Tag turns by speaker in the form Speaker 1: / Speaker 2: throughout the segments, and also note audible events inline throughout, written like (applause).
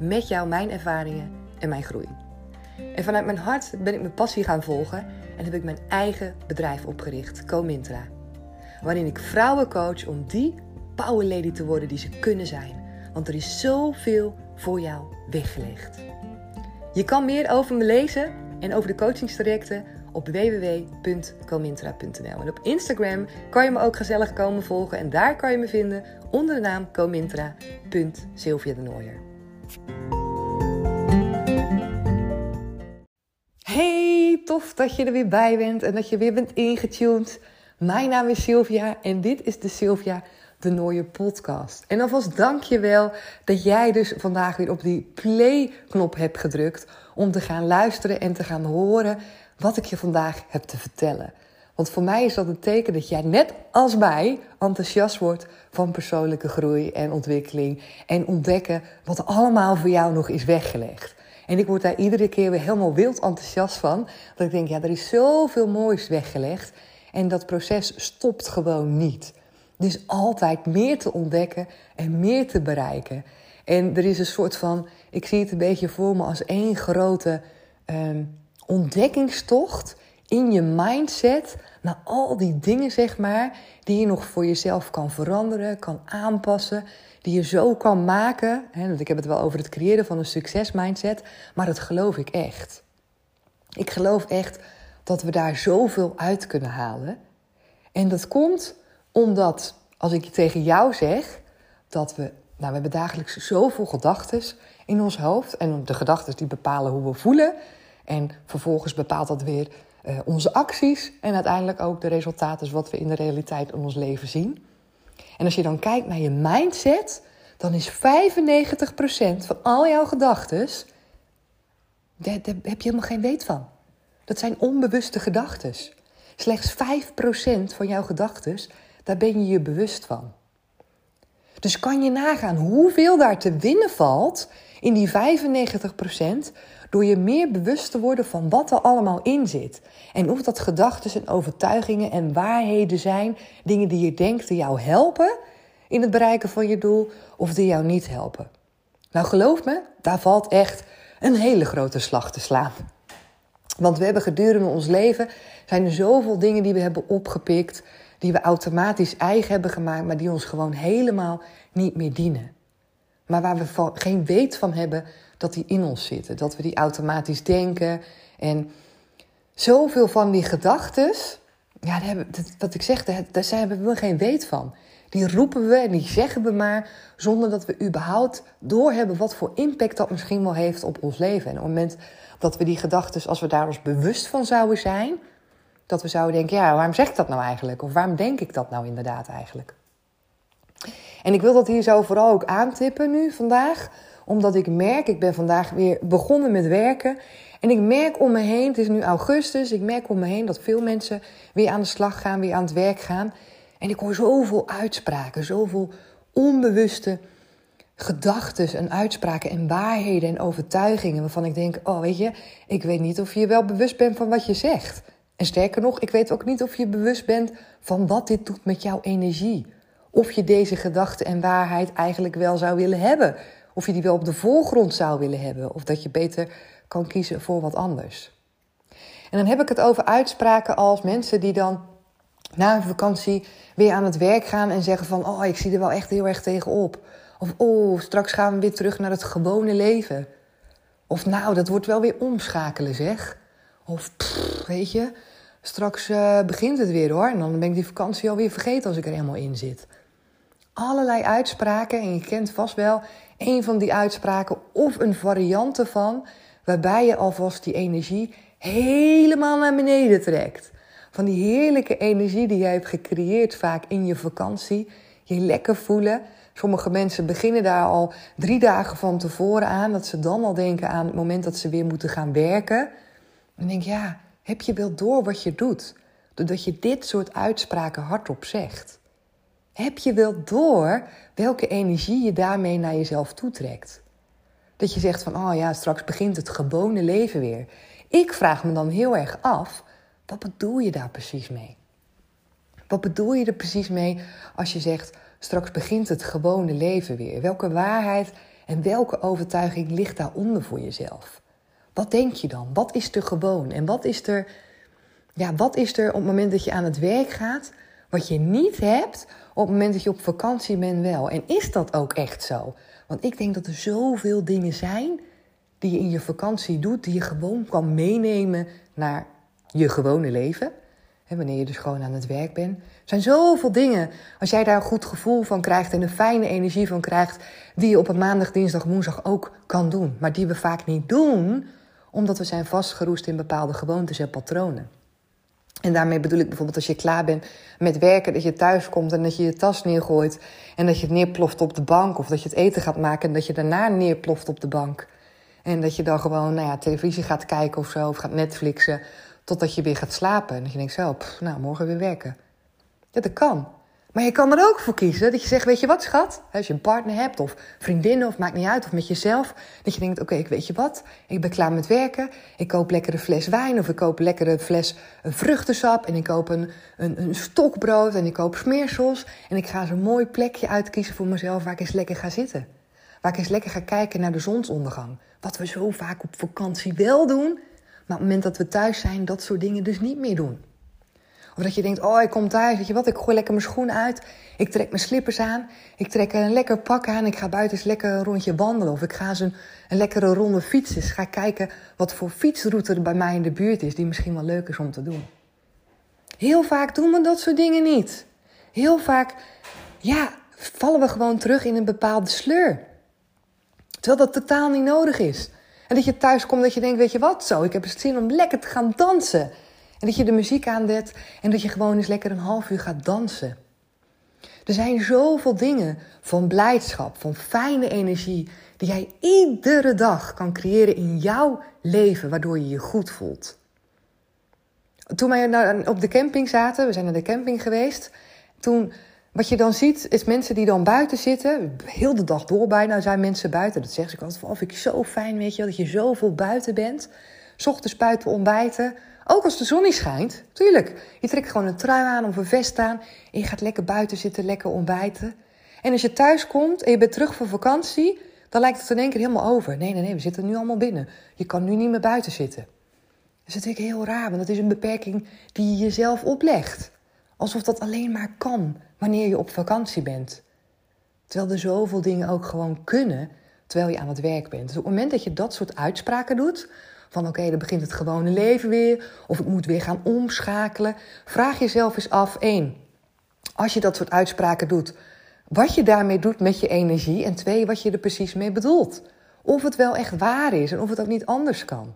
Speaker 1: met jou mijn ervaringen en mijn groei. En vanuit mijn hart ben ik mijn passie gaan volgen en heb ik mijn eigen bedrijf opgericht, Comintra. Waarin ik vrouwen coach om die power lady te worden die ze kunnen zijn. Want er is zoveel voor jou weggelegd. Je kan meer over me lezen en over de coachingstrajecten op www.comintra.nl. En op Instagram kan je me ook gezellig komen volgen en daar kan je me vinden onder de naam comintra.sylvia de Nooier. Hey, tof dat je er weer bij bent en dat je weer bent ingetuned. Mijn naam is Sylvia en dit is de Sylvia de Nooie podcast. En alvast dank je wel dat jij dus vandaag weer op die play-knop hebt gedrukt om te gaan luisteren en te gaan horen wat ik je vandaag heb te vertellen. Want voor mij is dat een teken dat jij net als mij enthousiast wordt van persoonlijke groei en ontwikkeling. En ontdekken wat allemaal voor jou nog is weggelegd. En ik word daar iedere keer weer helemaal wild enthousiast van. Dat ik denk, ja, er is zoveel moois weggelegd. En dat proces stopt gewoon niet. Dus altijd meer te ontdekken en meer te bereiken. En er is een soort van, ik zie het een beetje voor me als één grote um, ontdekkingstocht in je mindset naar al die dingen, zeg maar, die je nog voor jezelf kan veranderen, kan aanpassen, die je zo kan maken. Hè, want ik heb het wel over het creëren van een succesmindset, maar dat geloof ik echt. Ik geloof echt dat we daar zoveel uit kunnen halen. En dat komt omdat, als ik tegen jou zeg, dat we, nou, we hebben dagelijks zoveel gedachten in ons hoofd. En de gedachten die bepalen hoe we voelen. En vervolgens bepaalt dat weer uh, onze acties en uiteindelijk ook de resultaten wat we in de realiteit in ons leven zien. En als je dan kijkt naar je mindset, dan is 95% van al jouw gedachten, daar, daar heb je helemaal geen weet van. Dat zijn onbewuste gedachten. Slechts 5% van jouw gedachten, daar ben je je bewust van. Dus kan je nagaan hoeveel daar te winnen valt in die 95% door je meer bewust te worden van wat er allemaal in zit. En of dat gedachten en overtuigingen en waarheden zijn, dingen die je denkt die jou helpen in het bereiken van je doel of die jou niet helpen. Nou geloof me, daar valt echt een hele grote slag te slaan. Want we hebben gedurende ons leven zijn er zoveel dingen die we hebben opgepikt, die we automatisch eigen hebben gemaakt, maar die ons gewoon helemaal niet meer dienen. Maar waar we geen weet van hebben dat die in ons zitten. Dat we die automatisch denken. En zoveel van die gedachten, ja, hebben, wat ik zeg, daar, daar hebben we geen weet van. Die roepen we en die zeggen we maar zonder dat we überhaupt doorhebben wat voor impact dat misschien wel heeft op ons leven. En op het moment dat we die gedachten, als we daar ons bewust van zouden zijn, dat we zouden denken, ja, waarom zeg ik dat nou eigenlijk? Of waarom denk ik dat nou inderdaad eigenlijk? En ik wil dat hier zo vooral ook aantippen nu vandaag, omdat ik merk, ik ben vandaag weer begonnen met werken. En ik merk om me heen, het is nu augustus, ik merk om me heen dat veel mensen weer aan de slag gaan, weer aan het werk gaan. En ik hoor zoveel uitspraken, zoveel onbewuste gedachten en uitspraken en waarheden en overtuigingen waarvan ik denk, oh weet je, ik weet niet of je wel bewust bent van wat je zegt. En sterker nog, ik weet ook niet of je bewust bent van wat dit doet met jouw energie. Of je deze gedachte en waarheid eigenlijk wel zou willen hebben. Of je die wel op de voorgrond zou willen hebben. Of dat je beter kan kiezen voor wat anders. En dan heb ik het over uitspraken als mensen die dan na een vakantie weer aan het werk gaan en zeggen van... oh, ik zie er wel echt heel erg tegenop. Of oh, straks gaan we weer terug naar het gewone leven. Of nou, dat wordt wel weer omschakelen zeg. Of weet je, straks uh, begint het weer hoor. En dan ben ik die vakantie alweer vergeten als ik er helemaal in zit allerlei uitspraken. En je kent vast wel een van die uitspraken of een variant ervan. Waarbij je alvast die energie helemaal naar beneden trekt. Van die heerlijke energie die jij hebt gecreëerd vaak in je vakantie. je lekker voelen. Sommige mensen beginnen daar al drie dagen van tevoren aan. Dat ze dan al denken aan het moment dat ze weer moeten gaan werken. En denk ja, heb je wel door wat je doet? Doordat je dit soort uitspraken hardop zegt. Heb je wel door welke energie je daarmee naar jezelf toetrekt? Dat je zegt van, oh ja, straks begint het gewone leven weer. Ik vraag me dan heel erg af, wat bedoel je daar precies mee? Wat bedoel je er precies mee als je zegt, straks begint het gewone leven weer? Welke waarheid en welke overtuiging ligt daaronder voor jezelf? Wat denk je dan? Wat is er gewoon? En wat is er, ja, wat is er op het moment dat je aan het werk gaat, wat je niet hebt op het moment dat je op vakantie bent wel? En is dat ook echt zo? Want ik denk dat er zoveel dingen zijn die je in je vakantie doet, die je gewoon kan meenemen naar je gewone leven. Wanneer je dus gewoon aan het werk bent. Er zijn zoveel dingen, als jij daar een goed gevoel van krijgt en een fijne energie van krijgt, die je op een maandag, dinsdag, woensdag ook kan doen. Maar die we vaak niet doen, omdat we zijn vastgeroest in bepaalde gewoontes en patronen. En daarmee bedoel ik bijvoorbeeld als je klaar bent met werken, dat je thuis komt en dat je je tas neergooit en dat je het neerploft op de bank. Of dat je het eten gaat maken en dat je daarna neerploft op de bank. En dat je dan gewoon nou ja, televisie gaat kijken of zo, of gaat Netflixen, totdat je weer gaat slapen. En dat je denkt zo, nou, morgen weer werken. Ja, dat kan. Maar je kan er ook voor kiezen dat je zegt, weet je wat schat? Als je een partner hebt of vriendinnen of maakt niet uit of met jezelf. Dat je denkt, oké, ik weet je wat? Ik ben klaar met werken. Ik koop lekker een fles wijn of ik koop lekker een fles vruchtensap. En ik koop een, een, een stokbrood en ik koop smeersels. En ik ga zo'n mooi plekje uitkiezen voor mezelf waar ik eens lekker ga zitten. Waar ik eens lekker ga kijken naar de zonsondergang. Wat we zo vaak op vakantie wel doen. Maar op het moment dat we thuis zijn, dat soort dingen dus niet meer doen. Of dat je denkt, oh, ik kom thuis, weet je wat, ik gooi lekker mijn schoenen uit. Ik trek mijn slippers aan. Ik trek een lekker pak aan. Ik ga buiten eens lekker een rondje wandelen. Of ik ga eens een, lekkere ronde fietsen. Dus ga kijken wat voor fietsroute er bij mij in de buurt is, die misschien wel leuk is om te doen. Heel vaak doen we dat soort dingen niet. Heel vaak, ja, vallen we gewoon terug in een bepaalde sleur. Terwijl dat totaal niet nodig is. En dat je thuis komt dat je denkt, weet je wat, zo, ik heb zin om lekker te gaan dansen. En dat je de muziek aanzet en dat je gewoon eens lekker een half uur gaat dansen. Er zijn zoveel dingen van blijdschap, van fijne energie, die jij iedere dag kan creëren in jouw leven, waardoor je je goed voelt. Toen wij op de camping zaten, we zijn naar de camping geweest, toen, wat je dan ziet, is mensen die dan buiten zitten, heel de dag door bijna zijn mensen buiten. Dat zeggen ze altijd, oh, vind ik zo fijn, weet je, dat je zoveel buiten bent. S ochtends buiten ontbijten, ook als de zon niet schijnt, tuurlijk. Je trekt gewoon een trui aan of een vest aan en je gaat lekker buiten zitten, lekker ontbijten. En als je thuis komt en je bent terug van vakantie, dan lijkt het in één keer helemaal over. Nee, nee, nee, we zitten nu allemaal binnen. Je kan nu niet meer buiten zitten. Dat is natuurlijk heel raar, want dat is een beperking die je jezelf oplegt. Alsof dat alleen maar kan wanneer je op vakantie bent. Terwijl er zoveel dingen ook gewoon kunnen terwijl je aan het werk bent. Dus op het moment dat je dat soort uitspraken doet, van oké, dan begint het gewone leven weer. Of ik moet weer gaan omschakelen. Vraag jezelf eens af, één, als je dat soort uitspraken doet, wat je daarmee doet met je energie. En twee, wat je er precies mee bedoelt. Of het wel echt waar is en of het ook niet anders kan.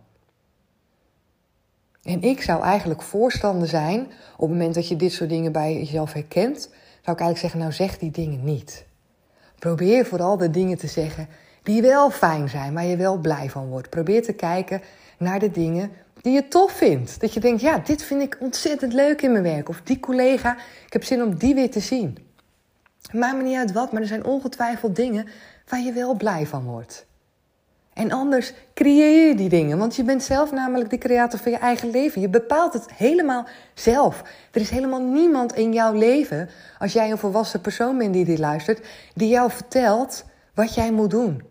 Speaker 1: En ik zou eigenlijk voorstander zijn, op het moment dat je dit soort dingen bij jezelf herkent, zou ik eigenlijk zeggen, nou zeg die dingen niet. Probeer vooral de dingen te zeggen die wel fijn zijn, waar je wel blij van wordt. Probeer te kijken naar de dingen die je tof vindt. Dat je denkt, ja, dit vind ik ontzettend leuk in mijn werk. Of die collega, ik heb zin om die weer te zien. Maakt me niet uit wat, maar er zijn ongetwijfeld dingen waar je wel blij van wordt. En anders creëer je die dingen, want je bent zelf namelijk de creator van je eigen leven. Je bepaalt het helemaal zelf. Er is helemaal niemand in jouw leven, als jij een volwassen persoon bent die dit luistert, die jou vertelt wat jij moet doen.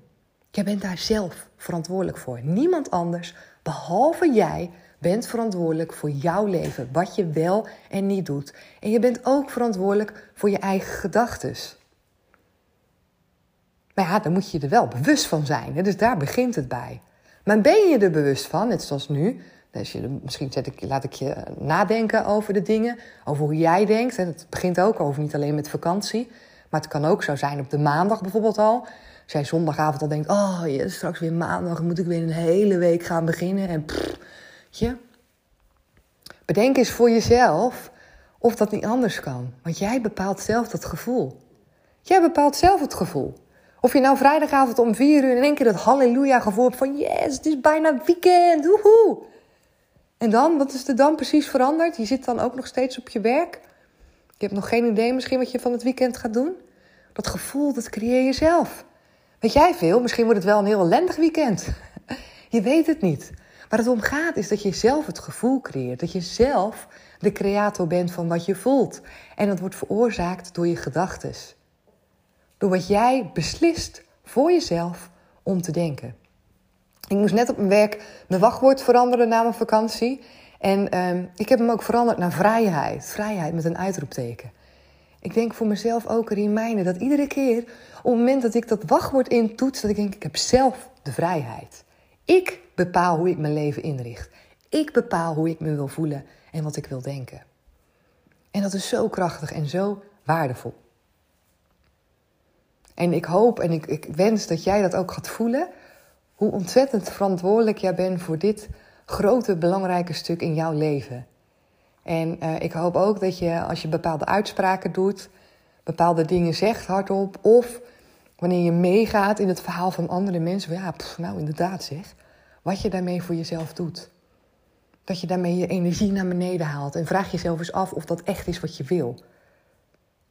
Speaker 1: Jij bent daar zelf verantwoordelijk voor. Niemand anders Behalve jij bent verantwoordelijk voor jouw leven, wat je wel en niet doet. En je bent ook verantwoordelijk voor je eigen gedachten. Maar ja, dan moet je er wel bewust van zijn. Hè? Dus daar begint het bij. Maar ben je er bewust van, net zoals nu? Dus je, misschien zet ik, laat ik je nadenken over de dingen, over hoe jij denkt. Het begint ook over niet alleen met vakantie, maar het kan ook zo zijn op de maandag bijvoorbeeld al. Jij zondagavond al denkt, oh, je, straks weer maandag moet ik weer een hele week gaan beginnen. En pff, je. Bedenk eens voor jezelf of dat niet anders kan. Want jij bepaalt zelf dat gevoel. Jij bepaalt zelf het gevoel. Of je nou vrijdagavond om vier uur in één keer dat halleluja gevoel hebt van yes, het is bijna weekend, woehoe. En dan, wat is er dan precies veranderd? Je zit dan ook nog steeds op je werk. Je hebt nog geen idee misschien wat je van het weekend gaat doen. Dat gevoel, dat creëer je zelf. Weet jij veel? Misschien wordt het wel een heel ellendig weekend. Je weet het niet. Waar het om gaat is dat je zelf het gevoel creëert. Dat je zelf de creator bent van wat je voelt. En dat wordt veroorzaakt door je gedachten. Door wat jij beslist voor jezelf om te denken. Ik moest net op mijn werk mijn wachtwoord veranderen na mijn vakantie. En ehm, ik heb hem ook veranderd naar vrijheid. Vrijheid met een uitroepteken. Ik denk voor mezelf ook een reminder dat iedere keer op het moment dat ik dat wachtwoord intoets, dat ik denk, ik heb zelf de vrijheid. Ik bepaal hoe ik mijn leven inricht. Ik bepaal hoe ik me wil voelen en wat ik wil denken. En dat is zo krachtig en zo waardevol. En ik hoop en ik, ik wens dat jij dat ook gaat voelen. Hoe ontzettend verantwoordelijk jij bent voor dit grote, belangrijke stuk in jouw leven. En uh, ik hoop ook dat je, als je bepaalde uitspraken doet, bepaalde dingen zegt hardop, of wanneer je meegaat in het verhaal van andere mensen, ja, nou inderdaad zeg, wat je daarmee voor jezelf doet. Dat je daarmee je energie naar beneden haalt en vraag jezelf eens af of dat echt is wat je wil.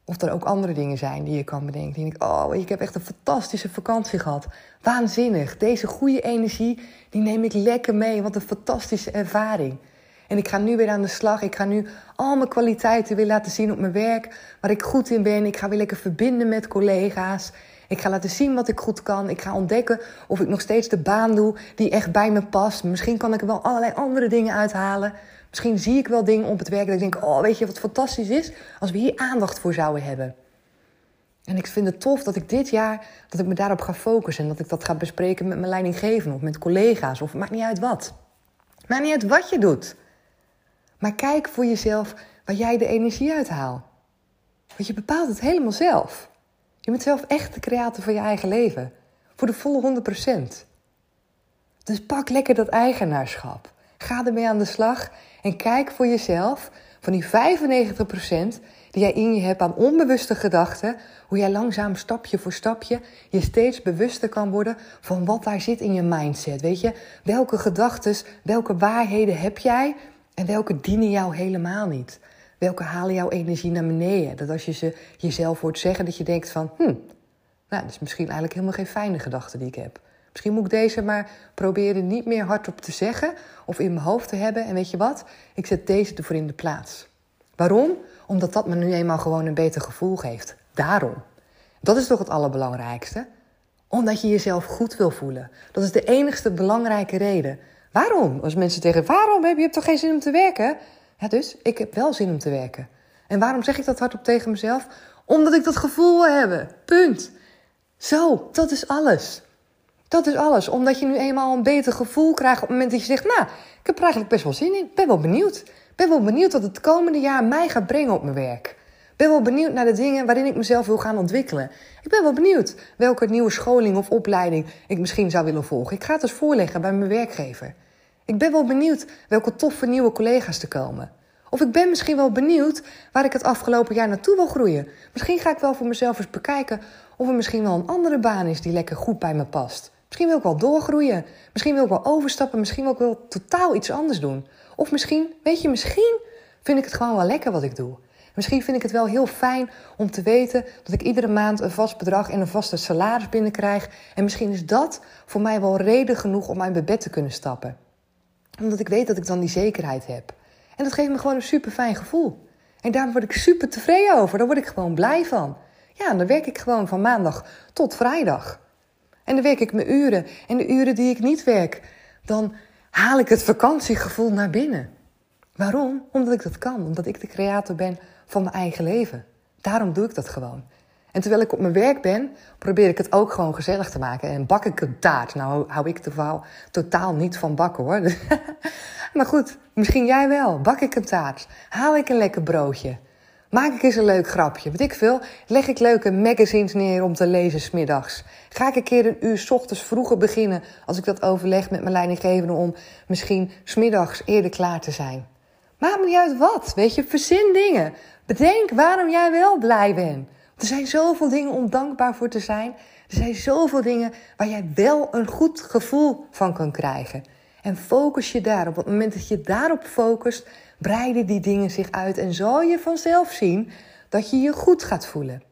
Speaker 1: Of er ook andere dingen zijn die je kan bedenken. Die denk oh, ik heb echt een fantastische vakantie gehad. Waanzinnig. Deze goede energie, die neem ik lekker mee. Wat een fantastische ervaring. En ik ga nu weer aan de slag. Ik ga nu al mijn kwaliteiten weer laten zien op mijn werk. Waar ik goed in ben. Ik ga weer lekker verbinden met collega's. Ik ga laten zien wat ik goed kan. Ik ga ontdekken of ik nog steeds de baan doe die echt bij me past. Misschien kan ik er wel allerlei andere dingen uithalen. Misschien zie ik wel dingen op het werk dat ik denk: oh, weet je wat fantastisch is? Als we hier aandacht voor zouden hebben. En ik vind het tof dat ik dit jaar dat ik me daarop ga focussen en dat ik dat ga bespreken met mijn leidinggevende of met collega's of maakt niet uit wat. Maakt niet uit wat je doet. Maar kijk voor jezelf waar jij de energie uithaalt. Want je bepaalt het helemaal zelf. Je bent zelf echt de creator van je eigen leven. Voor de volle 100%. Dus pak lekker dat eigenaarschap. Ga ermee aan de slag en kijk voor jezelf van die 95% die jij in je hebt aan onbewuste gedachten, hoe jij langzaam stapje voor stapje je steeds bewuster kan worden van wat daar zit in je mindset. Weet je, welke gedachten, welke waarheden heb jij en welke dienen jou helemaal niet? Welke halen jouw energie naar beneden? Dat als je ze jezelf hoort zeggen, dat je denkt van, hm, nou, dat is misschien eigenlijk helemaal geen fijne gedachte die ik heb. Misschien moet ik deze maar proberen niet meer hardop te zeggen of in mijn hoofd te hebben. En weet je wat? Ik zet deze ervoor in de plaats. Waarom? Omdat dat me nu eenmaal gewoon een beter gevoel geeft. Daarom. Dat is toch het allerbelangrijkste? Omdat je jezelf goed wil voelen. Dat is de enigste belangrijke reden. Waarom? Als mensen zeggen, waarom heb je toch geen zin om te werken? Ja, dus ik heb wel zin om te werken. En waarom zeg ik dat hardop tegen mezelf? Omdat ik dat gevoel wil hebben. Punt. Zo, dat is alles. Dat is alles. Omdat je nu eenmaal een beter gevoel krijgt op het moment dat je zegt... nou, ik heb er eigenlijk best wel zin in. Ik ben wel benieuwd. Ik ben wel benieuwd wat het komende jaar mij gaat brengen op mijn werk. Ik ben wel benieuwd naar de dingen waarin ik mezelf wil gaan ontwikkelen. Ik ben wel benieuwd welke nieuwe scholing of opleiding ik misschien zou willen volgen. Ik ga het eens voorleggen bij mijn werkgever. Ik ben wel benieuwd welke toffe nieuwe collega's er komen. Of ik ben misschien wel benieuwd waar ik het afgelopen jaar naartoe wil groeien. Misschien ga ik wel voor mezelf eens bekijken of er misschien wel een andere baan is die lekker goed bij me past. Misschien wil ik wel doorgroeien. Misschien wil ik wel overstappen. Misschien wil ik wel totaal iets anders doen. Of misschien, weet je, misschien vind ik het gewoon wel lekker wat ik doe. Misschien vind ik het wel heel fijn om te weten dat ik iedere maand een vast bedrag en een vaste salaris binnenkrijg. En misschien is dat voor mij wel reden genoeg om uit mijn bed te kunnen stappen. Omdat ik weet dat ik dan die zekerheid heb. En dat geeft me gewoon een super fijn gevoel. En daar word ik super tevreden over. Daar word ik gewoon blij van. Ja, dan werk ik gewoon van maandag tot vrijdag. En dan werk ik mijn uren. En de uren die ik niet werk, dan haal ik het vakantiegevoel naar binnen. Waarom? Omdat ik dat kan. Omdat ik de creator ben van mijn eigen leven. Daarom doe ik dat gewoon. En terwijl ik op mijn werk ben, probeer ik het ook gewoon gezellig te maken. En bak ik een taart. Nou hou ik totaal, totaal niet van bakken hoor. (laughs) maar goed, misschien jij wel. Bak ik een taart. Haal ik een lekker broodje. Maak ik eens een leuk grapje. Weet ik veel. Leg ik leuke magazines neer om te lezen smiddags. Ga ik een keer een uur s ochtends vroeger beginnen als ik dat overleg met mijn leidinggevende om misschien smiddags eerder klaar te zijn. Maak me niet uit wat. Weet je, verzin dingen. Bedenk waarom jij wel blij bent. Er zijn zoveel dingen om dankbaar voor te zijn. Er zijn zoveel dingen waar jij wel een goed gevoel van kan krijgen. En focus je daarop. Op het moment dat je daarop focust, breiden die dingen zich uit en zal je vanzelf zien dat je je goed gaat voelen.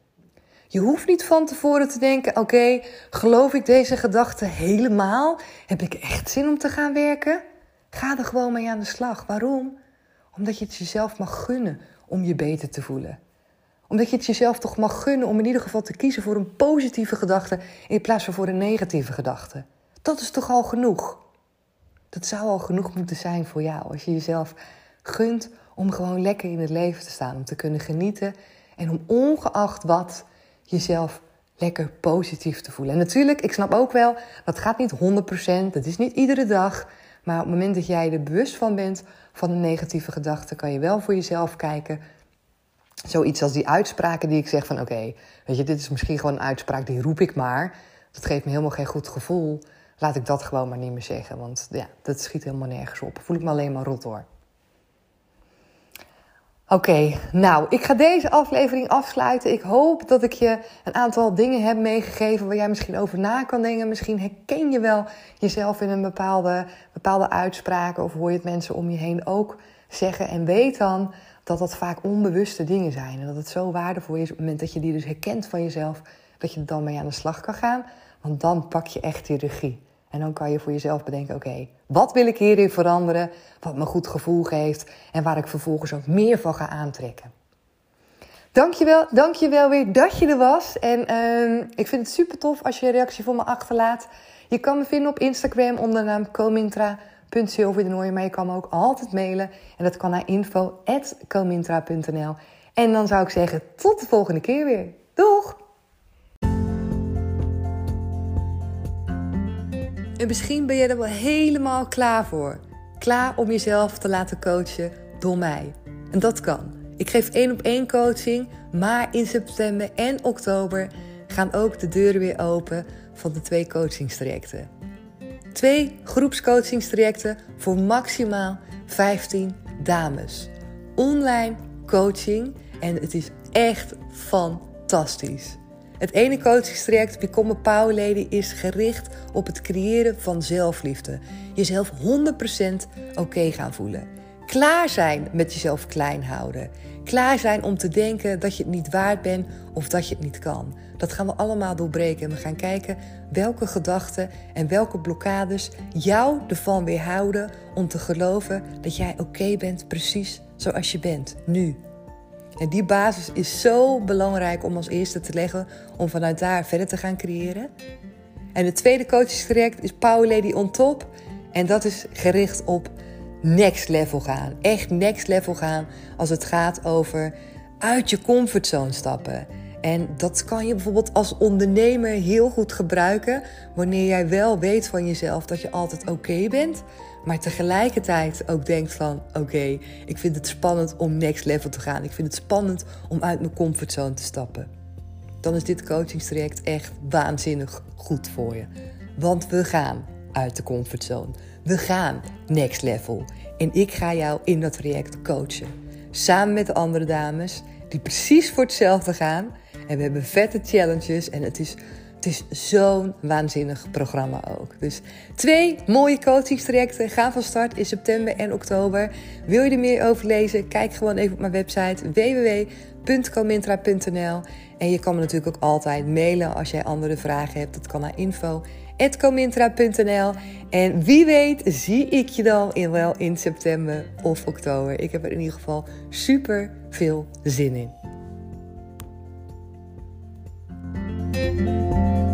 Speaker 1: Je hoeft niet van tevoren te denken: oké, geloof ik deze gedachte helemaal? Heb ik echt zin om te gaan werken? Ga er gewoon mee aan de slag. Waarom? Omdat je het jezelf mag gunnen om je beter te voelen. Omdat je het jezelf toch mag gunnen om in ieder geval te kiezen voor een positieve gedachte in plaats van voor een negatieve gedachte. Dat is toch al genoeg? Dat zou al genoeg moeten zijn voor jou als je jezelf gunt om gewoon lekker in het leven te staan, om te kunnen genieten en om ongeacht wat jezelf lekker positief te voelen. En natuurlijk, ik snap ook wel, dat gaat niet 100%, dat is niet iedere dag. Maar op het moment dat jij er bewust van bent van een negatieve gedachte, kan je wel voor jezelf kijken. Zoiets als die uitspraken die ik zeg van oké, weet je, dit is misschien gewoon een uitspraak die roep ik maar. Dat geeft me helemaal geen goed gevoel. Laat ik dat gewoon maar niet meer zeggen, want ja, dat schiet helemaal nergens op. Voel ik me alleen maar rot hoor. Oké, nou, ik ga deze aflevering afsluiten. Ik hoop dat ik je een aantal dingen heb meegegeven waar jij misschien over na kan denken. Misschien herken je wel jezelf in een bepaalde, bepaalde uitspraken of hoor je het mensen om je heen ook zeggen. En weet dan dat dat vaak onbewuste dingen zijn. En dat het zo waardevol is op het moment dat je die dus herkent van jezelf, dat je dan mee aan de slag kan gaan. Want dan pak je echt die regie. En dan kan je voor jezelf bedenken: oké, wat wil ik hierin veranderen? Wat me goed gevoel geeft en waar ik vervolgens ook meer van ga aantrekken. Dankjewel, dankjewel weer dat je er was. En uh, ik vind het super tof als je een reactie voor me achterlaat. Je kan me vinden op Instagram onder de naam comintra.silverdenooi. Maar je kan me ook altijd mailen. En dat kan naar info.comintra.nl En dan zou ik zeggen, tot de volgende keer weer. Doeg! En misschien ben je er wel helemaal klaar voor. Klaar om jezelf te laten coachen door mij. En dat kan. Ik geef één op één coaching, maar in september en oktober gaan ook de deuren weer open van de twee coachingstrajecten. Twee groepscoachingstrajecten voor maximaal 15 dames. Online coaching en het is echt fantastisch. Het ene coachingstraject, Become a Power Lady, is gericht op het creëren van zelfliefde. Jezelf 100% oké gaan voelen. Klaar zijn met jezelf klein houden. Klaar zijn om te denken dat je het niet waard bent of dat je het niet kan. Dat gaan we allemaal doorbreken. En we gaan kijken welke gedachten en welke blokkades jou ervan weerhouden om te geloven dat jij oké bent precies zoals je bent, nu. En die basis is zo belangrijk om als eerste te leggen om vanuit daar verder te gaan creëren. En het tweede coachingstraject is Power Lady on Top. En dat is gericht op next level gaan. Echt next level gaan als het gaat over uit je comfortzone stappen. En dat kan je bijvoorbeeld als ondernemer heel goed gebruiken wanneer jij wel weet van jezelf dat je altijd oké bent, maar tegelijkertijd ook denkt van oké, ik vind het spannend om next level te gaan. Ik vind het spannend om uit mijn comfortzone te stappen. Dan is dit coachingstraject echt waanzinnig goed voor je. Want we gaan uit de comfortzone. We gaan next level. En ik ga jou in dat traject coachen. Samen met de andere dames die precies voor hetzelfde gaan. En we hebben vette challenges en het is het is zo'n waanzinnig programma ook. Dus twee mooie coachingstrajecten gaan van start in september en oktober. Wil je er meer over lezen? Kijk gewoon even op mijn website www.comintra.nl. En je kan me natuurlijk ook altijd mailen als jij andere vragen hebt. Dat kan naar info.comintra.nl. En wie weet zie ik je dan in, wel in september of oktober. Ik heb er in ieder geval super veel zin in. Música